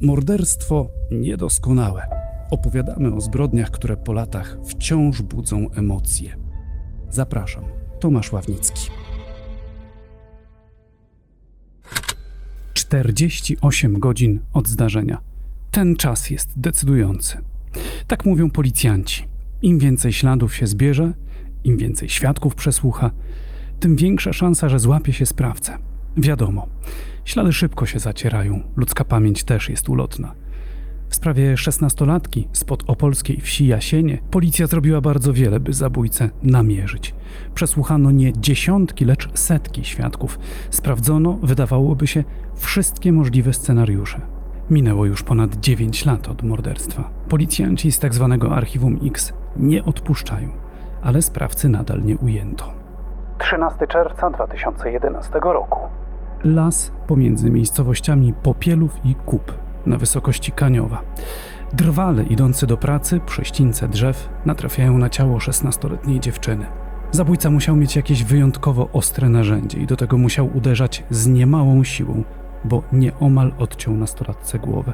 Morderstwo niedoskonałe. Opowiadamy o zbrodniach, które po latach wciąż budzą emocje. Zapraszam, Tomasz Ławnicki. 48 godzin od zdarzenia. Ten czas jest decydujący. Tak mówią policjanci. Im więcej śladów się zbierze, im więcej świadków przesłucha, tym większa szansa, że złapie się sprawcę. Wiadomo, ślady szybko się zacierają, ludzka pamięć też jest ulotna. W sprawie szesnastolatki spod opolskiej wsi Jasienie policja zrobiła bardzo wiele, by zabójcę namierzyć. Przesłuchano nie dziesiątki, lecz setki świadków. Sprawdzono, wydawałoby się, wszystkie możliwe scenariusze. Minęło już ponad 9 lat od morderstwa. Policjanci z tzw. archiwum X nie odpuszczają, ale sprawcy nadal nie ujęto. 13 czerwca 2011 roku. Las pomiędzy miejscowościami Popielów i Kup na wysokości Kaniowa. Drwale idący do pracy przy ścińce drzew natrafiają na ciało 16-letniej dziewczyny. Zabójca musiał mieć jakieś wyjątkowo ostre narzędzie i do tego musiał uderzać z niemałą siłą, bo nieomal odciął nastolatce głowę.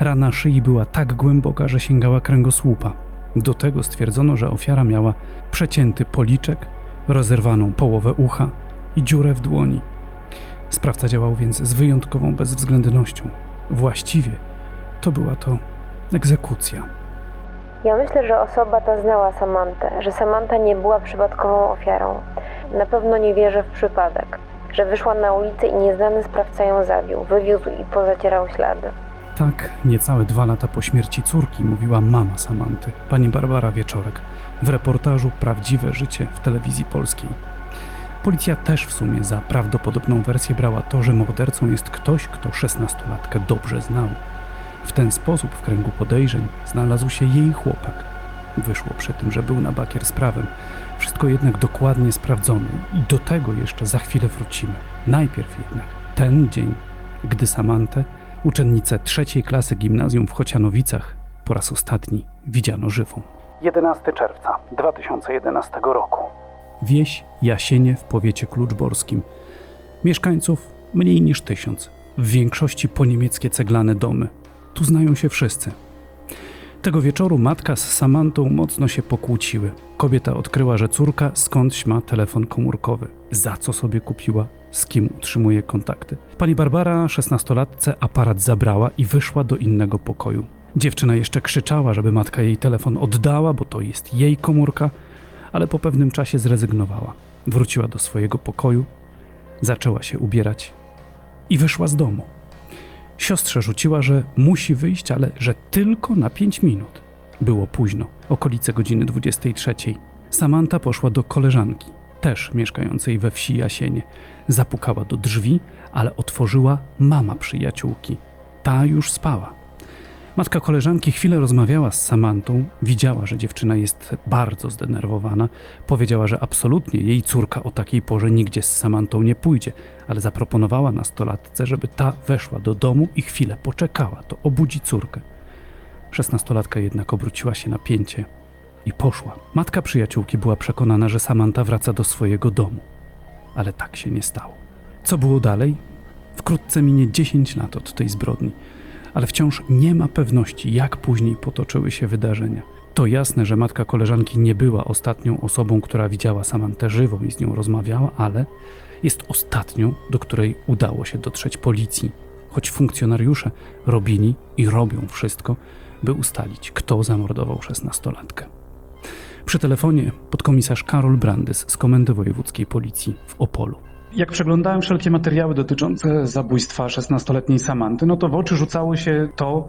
Rana szyi była tak głęboka, że sięgała kręgosłupa. Do tego stwierdzono, że ofiara miała przecięty policzek, rozerwaną połowę ucha i dziurę w dłoni. Sprawca działał więc z wyjątkową bezwzględnością. Właściwie to była to egzekucja. Ja myślę, że osoba ta znała Samantę, że Samanta nie była przypadkową ofiarą. Na pewno nie wierzę w przypadek, że wyszła na ulicę i nieznany sprawca ją zabił, wywiózł i pozacierał ślady. Tak, niecałe dwa lata po śmierci córki mówiła mama Samanty, pani Barbara Wieczorek, w reportażu Prawdziwe życie w telewizji polskiej. Policja też w sumie za prawdopodobną wersję brała to, że mordercą jest ktoś, kto szesnastolatkę dobrze znał. W ten sposób w kręgu podejrzeń znalazł się jej chłopak. Wyszło przy tym, że był na bakier z prawem. Wszystko jednak dokładnie sprawdzone i do tego jeszcze za chwilę wrócimy. Najpierw jednak ten dzień, gdy Samantę, uczennicę trzeciej klasy gimnazjum w Chocianowicach, po raz ostatni widziano żywą. 11 czerwca 2011 roku. Wieś Jasienie w powiecie kluczborskim. Mieszkańców mniej niż tysiąc. W większości poniemieckie ceglane domy. Tu znają się wszyscy. Tego wieczoru matka z Samantą mocno się pokłóciły. Kobieta odkryła, że córka skądś ma telefon komórkowy. Za co sobie kupiła? Z kim utrzymuje kontakty? Pani Barbara, szesnastolatce, aparat zabrała i wyszła do innego pokoju. Dziewczyna jeszcze krzyczała, żeby matka jej telefon oddała, bo to jest jej komórka, ale po pewnym czasie zrezygnowała. Wróciła do swojego pokoju, zaczęła się ubierać i wyszła z domu. Siostrze rzuciła, że musi wyjść, ale że tylko na pięć minut. Było późno, okolice godziny 23. Samanta poszła do koleżanki, też mieszkającej we wsi Jasienie. Zapukała do drzwi, ale otworzyła mama przyjaciółki. Ta już spała. Matka koleżanki chwilę rozmawiała z Samantą, widziała, że dziewczyna jest bardzo zdenerwowana. Powiedziała, że absolutnie jej córka o takiej porze nigdzie z Samantą nie pójdzie, ale zaproponowała nastolatce, żeby ta weszła do domu i chwilę poczekała, to obudzi córkę. Szesnastolatka jednak obróciła się na pięcie i poszła. Matka przyjaciółki była przekonana, że Samanta wraca do swojego domu, ale tak się nie stało. Co było dalej? Wkrótce minie 10 lat od tej zbrodni ale wciąż nie ma pewności, jak później potoczyły się wydarzenia. To jasne, że matka koleżanki nie była ostatnią osobą, która widziała Samantę żywą i z nią rozmawiała, ale jest ostatnią, do której udało się dotrzeć policji, choć funkcjonariusze robili i robią wszystko, by ustalić, kto zamordował szesnastolatkę. Przy telefonie podkomisarz Karol Brandys z Komendy Wojewódzkiej Policji w Opolu. Jak przeglądałem wszelkie materiały dotyczące zabójstwa 16-letniej Samanty, no to w oczy rzucało się to,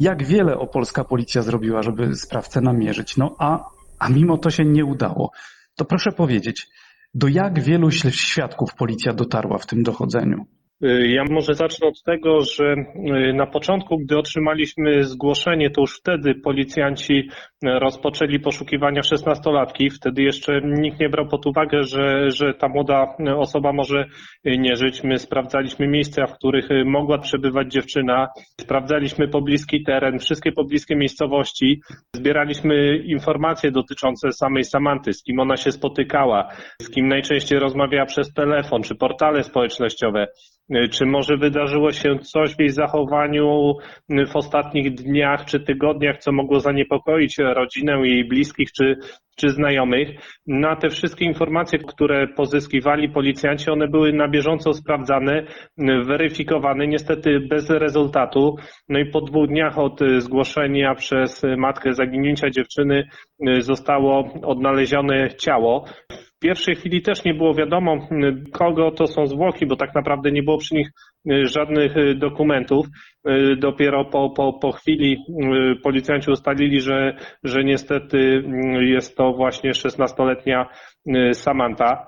jak wiele opolska policja zrobiła, żeby sprawcę namierzyć. No a, a mimo to się nie udało. To proszę powiedzieć, do jak wielu świadków policja dotarła w tym dochodzeniu? Y, ja może zacznę od tego, że y, na początku, gdy otrzymaliśmy zgłoszenie, to już wtedy policjanci y, rozpoczęli poszukiwania szesnastolatki. Wtedy jeszcze nikt nie brał pod uwagę, że, że ta młoda osoba może nie żyć. My sprawdzaliśmy miejsca, w których mogła przebywać dziewczyna, sprawdzaliśmy pobliski teren, wszystkie pobliskie miejscowości, zbieraliśmy informacje dotyczące samej Samanty, z kim ona się spotykała, z kim najczęściej rozmawiała przez telefon czy portale społecznościowe. Y, Czy może wydarzyło się coś w jej zachowaniu y, w ostatnich dniach czy tygodniach, co mogło zaniepokoić rodzinę, jej bliskich czy, czy znajomych? Na te wszystkie informacje, które pozyskiwali policjanci, one były na bieżąco sprawdzane, y, weryfikowane, niestety bez rezultatu. No i po dwóch dniach od zgłoszenia przez matkę zaginięcia dziewczyny zostało odnalezione ciało. W pierwszej chwili też nie było wiadomo, y, kogo to są zwłoki, bo tak naprawdę nie było przy nich y, żadnych y, dokumentów. Dopiero po, po, po chwili policjanci ustalili, że, że niestety jest to właśnie 16-letnia y, Samantha.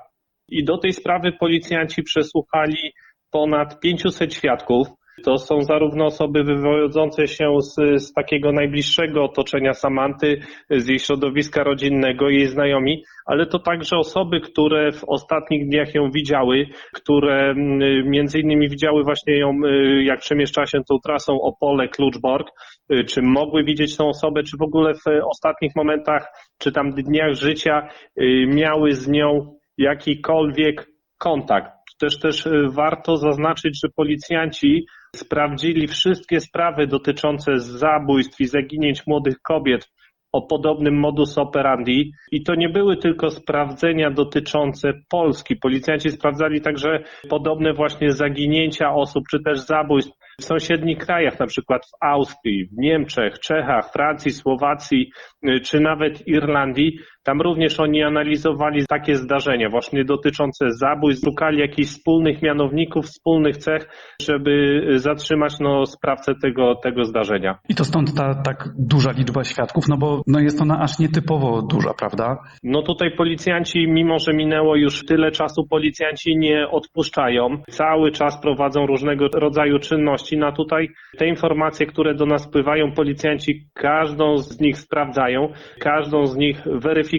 I do tej sprawy policjanci przesłuchali ponad 500 świadków. To są zarówno osoby wywodzące się z, z takiego najbliższego otoczenia Samanty, z jej środowiska rodzinnego, jej znajomi, ale to także osoby, które w ostatnich dniach ją widziały, które mm, między innymi widziały właśnie ją, y, jak przemieszczała się tą trasą Opole-Kluczbork, y, czy mogły widzieć tą osobę, czy w ogóle w ostatnich momentach, czy tam dniach życia y, miały z nią jakikolwiek kontakt. Też też warto zaznaczyć, że policjanci sprawdzili wszystkie sprawy dotyczące zabójstw i zaginięć młodych kobiet o podobnym modus operandi i to nie były tylko sprawdzenia dotyczące Polski. Policjanci sprawdzali także podobne właśnie zaginięcia osób czy też zabójstw w sąsiednich krajach, na przykład w Austrii, w Niemczech, Czechach, Francji, Słowacji y, czy nawet Irlandii. Tam również oni analizowali takie zdarzenia właśnie dotyczące zabójstw, szukali jakichś wspólnych mianowników, wspólnych cech, żeby zatrzymać no, sprawcę tego, tego zdarzenia. I to stąd ta tak duża liczba świadków, no bo no jest ona aż nietypowo duża, prawda? No tutaj policjanci, mimo że minęło już tyle czasu, policjanci nie odpuszczają. Cały czas prowadzą różnego rodzaju czynności. No tutaj te informacje, które do nas spływają, policjanci każdą z nich sprawdzają, każdą z nich weryfikują.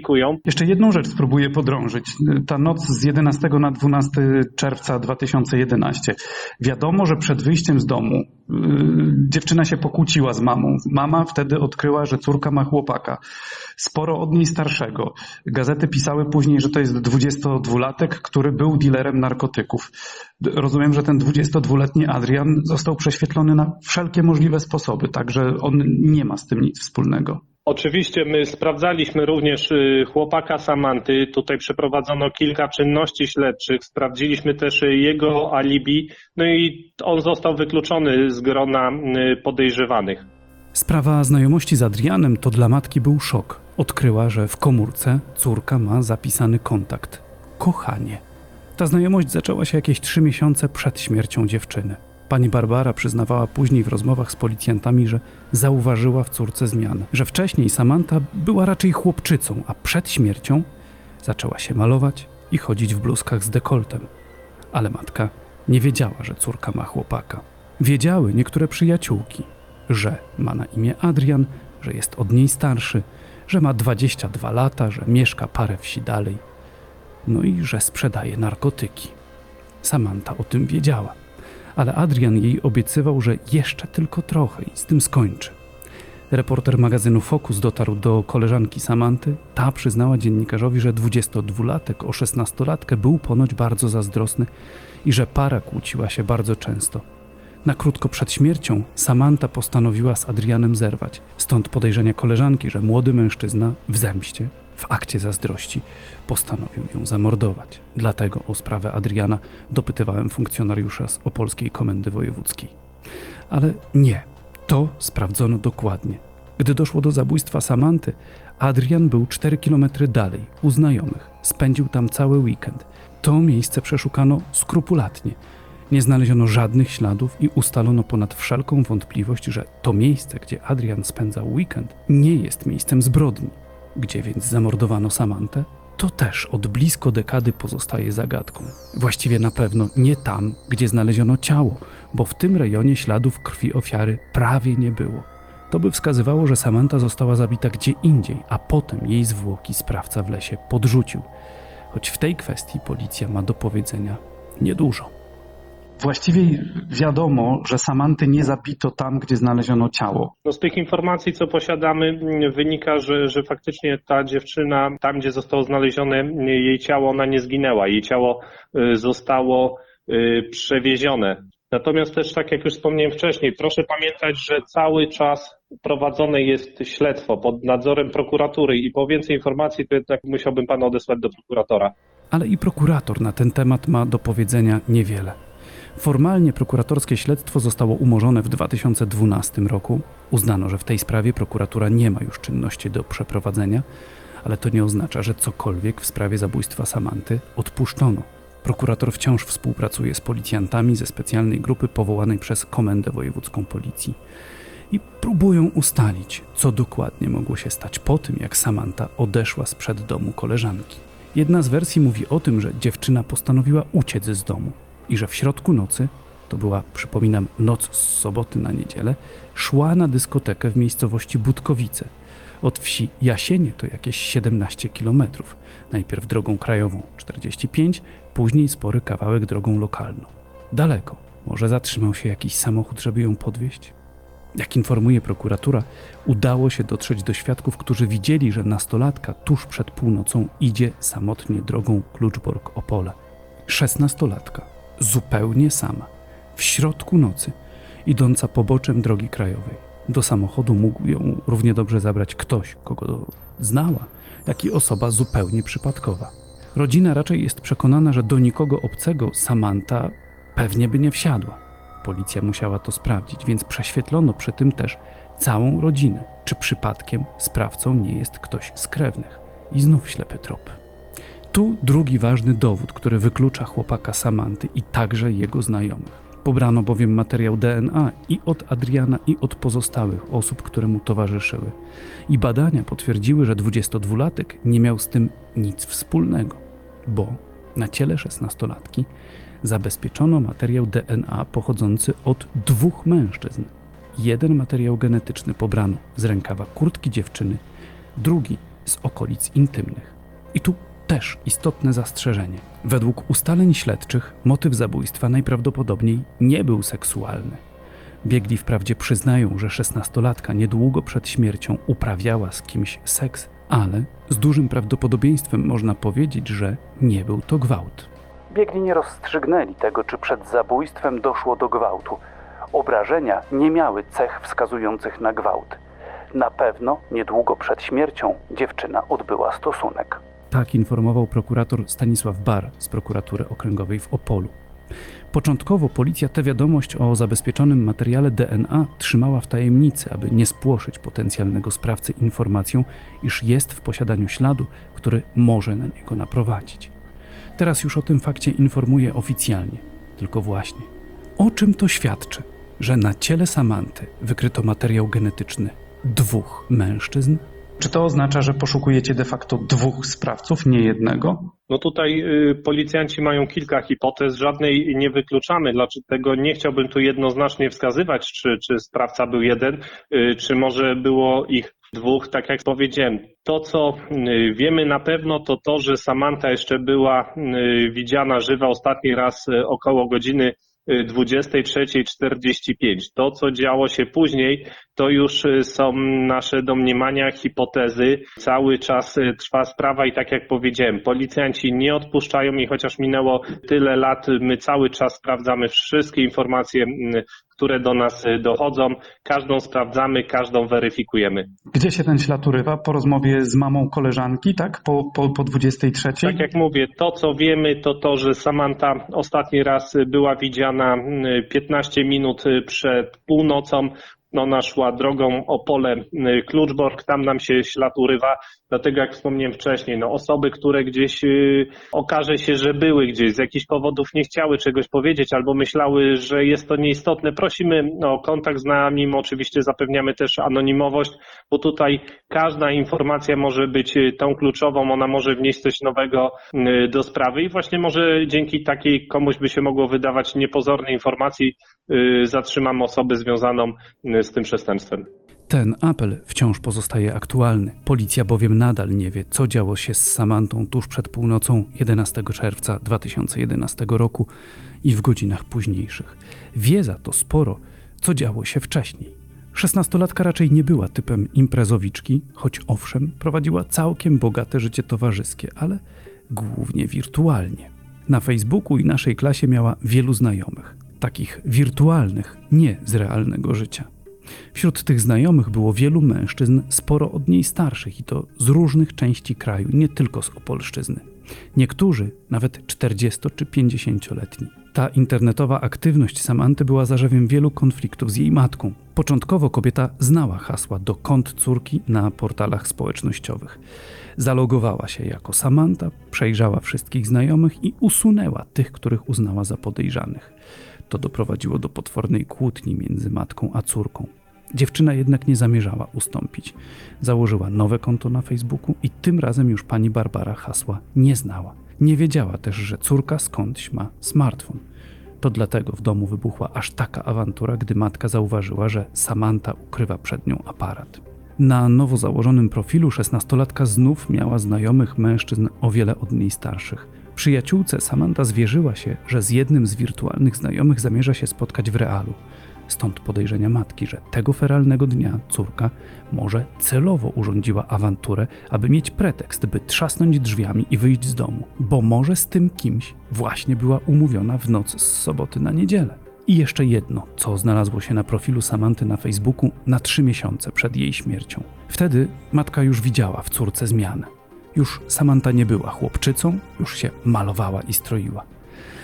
Jeszcze jedną rzecz spróbuję podrążyć. Ta noc z 11 na 12 czerwca 2011. Wiadomo, że przed wyjściem z domu yy, dziewczyna się pokłóciła z mamą. Mama wtedy odkryła, że córka ma chłopaka. Sporo od niej starszego. Gazety pisały później, że to jest 22-latek, który był dealerem narkotyków. Rozumiem, że ten 22-letni Adrian został prześwietlony na wszelkie możliwe sposoby, także on nie ma z tym nic wspólnego. Oczywiście my sprawdzaliśmy również y, chłopaka Samanty. Tutaj przeprowadzono kilka czynności śledczych. Sprawdziliśmy też y, jego alibi. No i on został wykluczony z grona y, podejrzewanych. Sprawa znajomości z Adrianem to dla matki był szok. Odkryła, że w komórce córka ma zapisany kontakt. Kochanie. Ta znajomość zaczęła się jakieś trzy miesiące przed śmiercią dziewczyny. Pani Barbara przyznawała później w rozmowach z policjantami, że zauważyła w córce zmiany, że wcześniej Samantha była raczej chłopczycą, a przed śmiercią zaczęła się malować i chodzić w bluzkach z dekoltem. Ale matka nie wiedziała, że córka ma chłopaka. Wiedziały niektóre przyjaciółki, że ma na imię Adrian, że jest od niej starszy, że ma 22 lata, że mieszka parę wsi dalej, no i że sprzedaje narkotyki. Samantha o tym wiedziała, ale Adrian jej obiecywał, że jeszcze tylko trochę i z tym skończy. Reporter magazynu Focus dotarł do koleżanki Samanty. Ta przyznała dziennikarzowi, że 22-latek o 16-latkę był ponoć bardzo zazdrosny i że para kłóciła się bardzo często. Na krótko przed śmiercią Samantha postanowiła z Adrianem zerwać. Stąd podejrzenia koleżanki, że młody mężczyzna w zemście, w akcie zazdrości, postanowił ją zamordować. Dlatego o sprawę Adriana dopytywałem funkcjonariusza z Opolskiej Komendy Wojewódzkiej. Ale nie, to sprawdzono dokładnie. Gdy doszło do zabójstwa Samanty, Adrian był 4 km dalej, u znajomych. Spędził tam cały weekend. To miejsce przeszukano skrupulatnie. Nie znaleziono żadnych śladów i ustalono ponad wszelką wątpliwość, że to miejsce, gdzie Adrian spędzał weekend, nie jest miejscem zbrodni. Gdzie więc zamordowano Samantę? To też od blisko dekady pozostaje zagadką. Właściwie na pewno nie tam, gdzie znaleziono ciało, bo w tym rejonie śladów krwi ofiary prawie nie było. To by wskazywało, że Samantha została zabita gdzie indziej, a potem jej zwłoki sprawca w lesie podrzucił. Choć w tej kwestii policja ma do powiedzenia niedużo. Właściwie wiadomo, że Samanty nie zabito tam, gdzie znaleziono ciało. No z tych informacji, co posiadamy, wynika, że, że faktycznie ta dziewczyna, tam gdzie zostało znalezione jej ciało, ona nie zginęła. Jej ciało y, zostało y, przewiezione. Natomiast też, tak jak już wspomniałem wcześniej, proszę pamiętać, że cały czas prowadzone jest śledztwo pod nadzorem prokuratury i po więcej informacji to jednak musiałbym pana odesłać do prokuratora. Ale i prokurator na ten temat ma do powiedzenia niewiele. Formalnie prokuratorskie śledztwo zostało umorzone w 2012 roku. Uznano, że w tej sprawie prokuratura nie ma już czynności do przeprowadzenia, ale to nie oznacza, że cokolwiek w sprawie zabójstwa Samanty odpuszczono. Prokurator wciąż współpracuje z policjantami ze specjalnej grupy powołanej przez Komendę Wojewódzką Policji i próbują ustalić, co dokładnie mogło się stać po tym, jak Samanta odeszła sprzed domu koleżanki. Jedna z wersji mówi o tym, że dziewczyna postanowiła uciec z domu i że w środku nocy, to była, przypominam, noc z soboty na niedzielę, szła na dyskotekę w miejscowości Budkowice. Od wsi Jasienie to jakieś 17 kilometrów. Najpierw drogą krajową 45, później spory kawałek drogą lokalną. Daleko. Może zatrzymał się jakiś samochód, żeby ją podwieźć? Jak informuje prokuratura, udało się dotrzeć do świadków, którzy widzieli, że nastolatka tuż przed północą idzie samotnie drogą Kluczbork-Opole. Szesnastolatka, zupełnie sama, w środku nocy, idąca poboczem drogi krajowej. Do samochodu mógł ją równie dobrze zabrać ktoś, kogo znała, jak i osoba zupełnie przypadkowa. Rodzina raczej jest przekonana, że do nikogo obcego Samanta pewnie by nie wsiadła. Policja musiała to sprawdzić, więc prześwietlono przy tym też całą rodzinę, czy przypadkiem sprawcą nie jest ktoś z krewnych. I znów ślepy trop. Tu drugi ważny dowód, który wyklucza chłopaka Samanty i także jego znajomych. Pobrano bowiem materiał DNA i od Adriana, i od pozostałych osób, które mu towarzyszyły. I badania potwierdziły, że 22-latek nie miał z tym nic wspólnego, bo na ciele 16-latki zabezpieczono materiał DNA pochodzący od dwóch mężczyzn. Jeden materiał genetyczny pobrano z rękawa kurtki dziewczyny, drugi z okolic intymnych. I tu też istotne zastrzeżenie. Według ustaleń śledczych motyw zabójstwa najprawdopodobniej nie był seksualny. Biegli wprawdzie przyznają, że szesnastolatka niedługo przed śmiercią uprawiała z kimś seks, ale z dużym prawdopodobieństwem można powiedzieć, że nie był to gwałt. Biegli nie rozstrzygnęli tego, czy przed zabójstwem doszło do gwałtu. Obrażenia nie miały cech wskazujących na gwałt. Na pewno niedługo przed śmiercią dziewczyna odbyła stosunek. Tak informował prokurator Stanisław Bar z prokuratury okręgowej w Opolu. Początkowo policja tę wiadomość o zabezpieczonym materiale DNA trzymała w tajemnicy, aby nie spłoszyć potencjalnego sprawcy informacją, iż jest w posiadaniu śladu, który może na niego naprowadzić. Teraz już o tym fakcie informuje oficjalnie. Tylko właśnie, o czym to świadczy, że na ciele Samanty wykryto materiał genetyczny dwóch mężczyzn? Czy to oznacza, że poszukujecie de facto dwóch sprawców, nie jednego? No tutaj y, policjanci mają kilka hipotez, żadnej nie wykluczamy, dlatego nie chciałbym tu jednoznacznie wskazywać, czy, czy sprawca był jeden, y, czy może było ich dwóch, tak jak powiedziałem. To, co y, wiemy na pewno, to to, że Samantha jeszcze była widziana żywa ostatni raz około godziny 23.45. To, co działo się później, to już y, są nasze domniemania, hipotezy. Cały czas y, trwa sprawa i tak jak powiedziałem, policjanci nie odpuszczają i chociaż minęło tyle lat, my cały czas sprawdzamy wszystkie informacje, mm, które do nas y, dochodzą. Każdą sprawdzamy, każdą weryfikujemy. Gdzie się ten ślad urywa? Po rozmowie z mamą koleżanki, tak? Po, po, po 23? Tak jak mówię, to co wiemy, to to, że Samantha ostatni raz była widziana mm, 15 minut y, przed północą. No, Ona szła drogą Opole y, tam nam się ślad urywa, dlatego jak wspomniałem wcześniej, no osoby, które gdzieś y, okaże się, że były gdzieś, z jakichś powodów nie chciały czegoś powiedzieć albo myślały, że jest to nieistotne, prosimy o kontakt z nami, oczywiście zapewniamy też anonimowość, bo tutaj każda informacja może być y, tą kluczową, ona może wnieść coś nowego y, do sprawy i właśnie może dzięki takiej komuś by się mogło wydawać niepozornej informacji y, zatrzymamy osobę związaną z tym przestępstwem. Ten apel wciąż pozostaje aktualny. Policja bowiem nadal nie wie, co działo się z Samantą tuż przed północą 11 czerwca 2011 roku i w godzinach późniejszych. Wie za to sporo, co działo się wcześniej. Szesnastolatka raczej nie była typem imprezowiczki, choć owszem, prowadziła całkiem bogate życie towarzyskie, ale głównie wirtualnie. Na Facebooku i naszej klasie miała wielu znajomych, takich wirtualnych, nie z realnego życia. Wśród tych znajomych było wielu mężczyzn, sporo od niej starszych i to z różnych części kraju, nie tylko z Opolszczyzny. Niektórzy nawet 40 czy 50-letni. Ta internetowa aktywność Samanty była zarzewiem wielu konfliktów z jej matką. Początkowo kobieta znała hasła do kont córki na portalach społecznościowych. Zalogowała się jako Samanta, przejrzała wszystkich znajomych i usunęła tych, których uznała za podejrzanych. To doprowadziło do potwornej kłótni między matką a córką. Dziewczyna jednak nie zamierzała ustąpić. Założyła nowe konto na Facebooku i tym razem już pani Barbara hasła nie znała. Nie wiedziała też, że córka skądś ma smartfon. To dlatego w domu wybuchła aż taka awantura, gdy matka zauważyła, że Samantha ukrywa przed nią aparat. Na nowo założonym profilu szesnastolatka znów miała znajomych mężczyzn o wiele od niej starszych. Przyjaciółce Samantha zwierzyła się, że z jednym z wirtualnych znajomych zamierza się spotkać w realu. Stąd podejrzenia matki, że tego feralnego dnia córka może celowo urządziła awanturę, aby mieć pretekst, by trzasnąć drzwiami i wyjść z domu, bo może z tym kimś właśnie była umówiona w noc z soboty na niedzielę. I jeszcze jedno, co znalazło się na profilu Samanty na Facebooku na trzy miesiące przed jej śmiercią. Wtedy matka już widziała w córce zmianę. Już Samanta nie była chłopczycą, już się malowała i stroiła.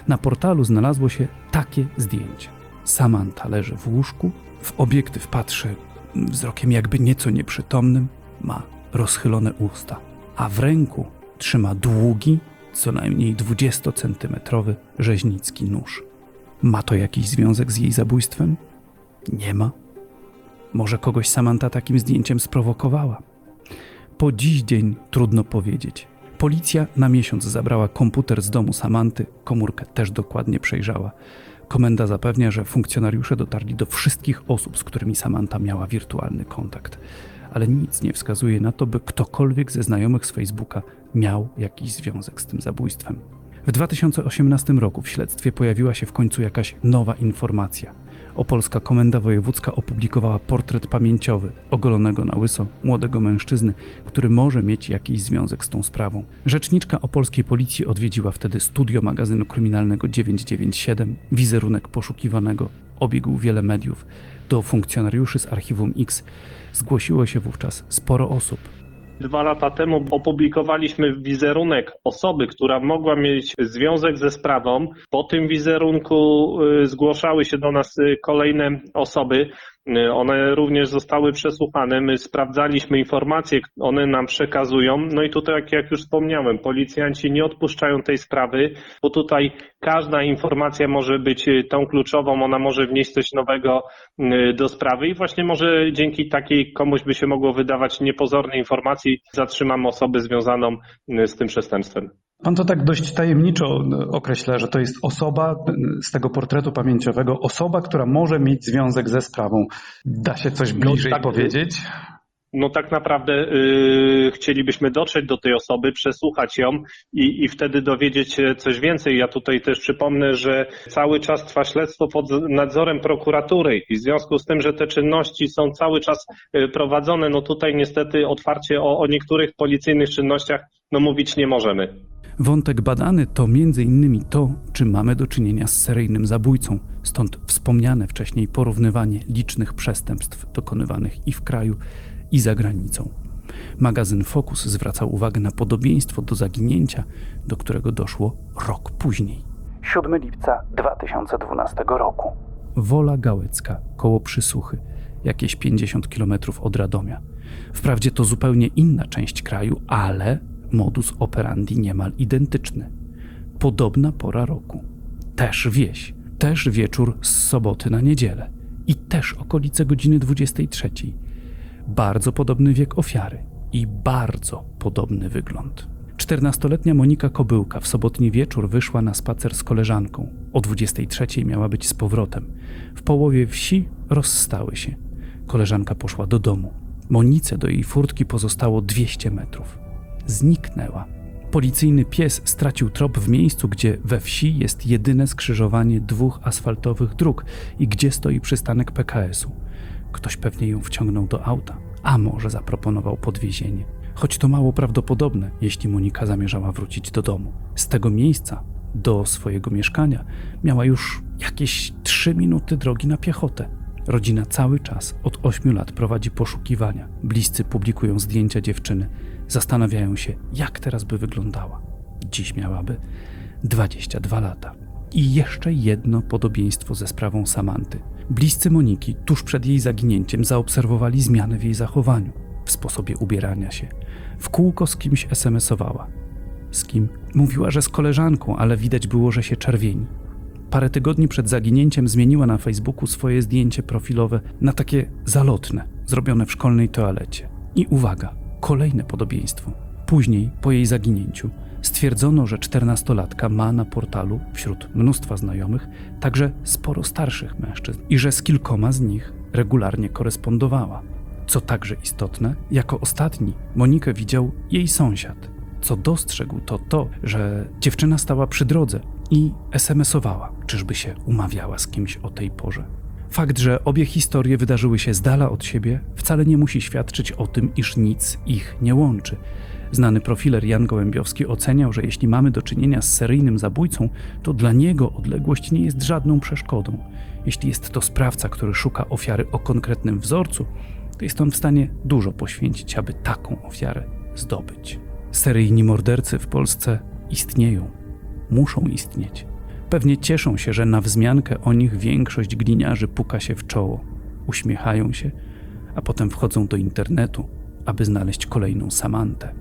Na portalu znalazło się takie zdjęcie. Samanta leży w łóżku, w obiektyw patrzy wzrokiem jakby nieco nieprzytomnym, ma rozchylone usta, a w ręku trzyma długi, co najmniej 20-centymetrowy rzeźnicki nóż. Ma to jakiś związek z jej zabójstwem? Nie ma. Może kogoś Samanta takim zdjęciem sprowokowała? Po dziś dzień trudno powiedzieć. Policja na miesiąc zabrała komputer z domu Samanty, komórkę też dokładnie przejrzała. Komenda zapewnia, że funkcjonariusze dotarli do wszystkich osób, z którymi Samantha miała wirtualny kontakt, ale nic nie wskazuje na to, by ktokolwiek ze znajomych z Facebooka miał jakiś związek z tym zabójstwem. W 2018 roku w śledztwie pojawiła się w końcu jakaś nowa informacja. Opolska Komenda Wojewódzka opublikowała portret pamięciowy ogolonego na łyso młodego mężczyzny, który może mieć jakiś związek z tą sprawą. Rzeczniczka opolskiej policji odwiedziła wtedy studio magazynu kryminalnego 997. Wizerunek poszukiwanego obiegł wiele mediów. Do funkcjonariuszy z archiwum X zgłosiło się wówczas sporo osób. Dwa lata temu opublikowaliśmy wizerunek osoby, która mogła mieć związek ze sprawą. Po tym wizerunku y, zgłaszały się do nas y, kolejne osoby. Y, One również zostały przesłuchane. My sprawdzaliśmy informacje, one nam przekazują. No i tutaj, jak, już wspomniałem, policjanci nie odpuszczają tej sprawy, bo tutaj każda informacja może być y, tą kluczową, ona może wnieść coś nowego y, do sprawy i właśnie może dzięki takiej komuś by się mogło wydawać niepozornej informacji zatrzymamy osobę związaną z tym przestępstwem. Pan to tak dość tajemniczo określa, że to jest osoba z tego portretu pamięciowego, osoba, która może mieć związek ze sprawą. Da się coś bliżej tak, powiedzieć? No tak naprawdę yy, chcielibyśmy dotrzeć do tej osoby, przesłuchać ją i, i wtedy dowiedzieć się coś więcej. Ja tutaj też przypomnę, że cały czas trwa śledztwo pod nadzorem prokuratury i w związku z tym, że te czynności są cały czas prowadzone, no tutaj niestety otwarcie o, o niektórych policyjnych czynnościach no mówić nie możemy. Wątek badany to m.in. to, czy mamy do czynienia z seryjnym zabójcą, stąd wspomniane wcześniej porównywanie licznych przestępstw dokonywanych i w kraju, i za granicą. Magazyn Focus zwracał uwagę na podobieństwo do zaginięcia, do którego doszło rok później. 7 lipca 2012 roku. Wola Gałecka, koło Przysuchy, jakieś 50 km od Radomia. Wprawdzie to zupełnie inna część kraju, ale modus operandi niemal identyczny. Podobna pora roku. Też wieś, też wieczór z soboty na niedzielę i też okolice godziny 23. Bardzo podobny wiek ofiary i bardzo podobny wygląd. 14-letnia Monika Kobyłka w sobotni wieczór wyszła na spacer z koleżanką. O 23 miała być z powrotem. W połowie wsi rozstały się. Koleżanka poszła do domu. Monice do jej furtki pozostało 200 metrów. Zniknęła. Policyjny pies stracił trop w miejscu, gdzie we wsi jest jedyne skrzyżowanie dwóch asfaltowych dróg i gdzie stoi przystanek PKS-u. Ktoś pewnie ją wciągnął do auta, a może zaproponował podwiezienie. Choć to mało prawdopodobne, jeśli Monika zamierzała wrócić do domu. Z tego miejsca do swojego mieszkania miała już jakieś trzy minuty drogi na piechotę. Rodzina cały czas od 8 lat prowadzi poszukiwania. Bliscy publikują zdjęcia dziewczyny, zastanawiają się, jak teraz by wyglądała. Dziś miałaby 22 lata. I jeszcze jedno podobieństwo ze sprawą Samanty. Bliscy Moniki tuż przed jej zaginięciem zaobserwowali zmiany w jej zachowaniu, w sposobie ubierania się. W kółko z kimś SMS-owała. Z kim? Mówiła, że z koleżanką, ale widać było, że się czerwieni. Parę tygodni przed zaginięciem zmieniła na Facebooku swoje zdjęcie profilowe na takie zalotne, zrobione w szkolnej toalecie. I uwaga, kolejne podobieństwo. Później, po jej zaginięciu, stwierdzono, że czternastolatka ma na portalu, wśród mnóstwa znajomych, także sporo starszych mężczyzn i że z kilkoma z nich regularnie korespondowała. Co także istotne, jako ostatni Monikę widział jej sąsiad. Co dostrzegł, to to, że dziewczyna stała przy drodze i SMS-owała, czyżby się umawiała z kimś o tej porze. Fakt, że obie historie wydarzyły się z dala od siebie, wcale nie musi świadczyć o tym, iż nic ich nie łączy. Znany profiler Jan Gołębiowski oceniał, że jeśli mamy do czynienia z seryjnym zabójcą, to dla niego odległość nie jest żadną przeszkodą. Jeśli jest to sprawca, który szuka ofiary o konkretnym wzorcu, to jest on w stanie dużo poświęcić, aby taką ofiarę zdobyć. Seryjni mordercy w Polsce istnieją, muszą istnieć. Pewnie cieszą się, że na wzmiankę o nich większość gliniarzy puka się w czoło, uśmiechają się, a potem wchodzą do internetu, aby znaleźć kolejną Samantę.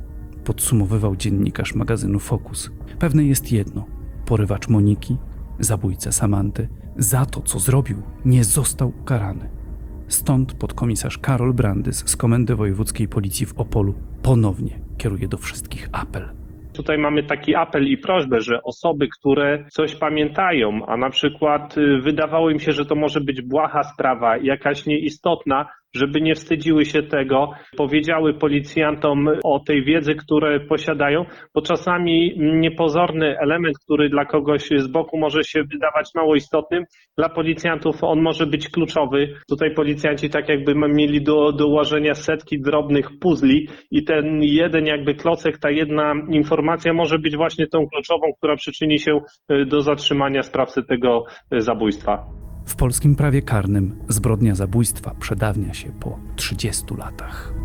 Podsumowywał dziennikarz magazynu Focus. Pewne jest jedno: porywacz Moniki, zabójca Samanty, za to, co zrobił, nie został ukarany. Stąd podkomisarz Karol Brandys z Komendy Wojewódzkiej Policji w Opolu ponownie kieruje do wszystkich apel. Tutaj mamy taki apel i prośbę, że osoby, które coś pamiętają, a na przykład y, wydawało im się, że to może być błaha sprawa, jakaś nieistotna, żeby nie wstydziły się tego, powiedziały policjantom o tej wiedzy, które posiadają, bo czasami niepozorny element, który dla kogoś z boku może się wydawać mało istotnym, dla policjantów on może być kluczowy. Tutaj policjanci tak jakby mieli do, do ułożenia setki drobnych puzli i ten jeden jakby klocek, ta jedna informacja może być właśnie tą kluczową, która przyczyni się y, do zatrzymania sprawcy tego y, zabójstwa. W polskim prawie karnym zbrodnia zabójstwa przedawnia się po 30 latach.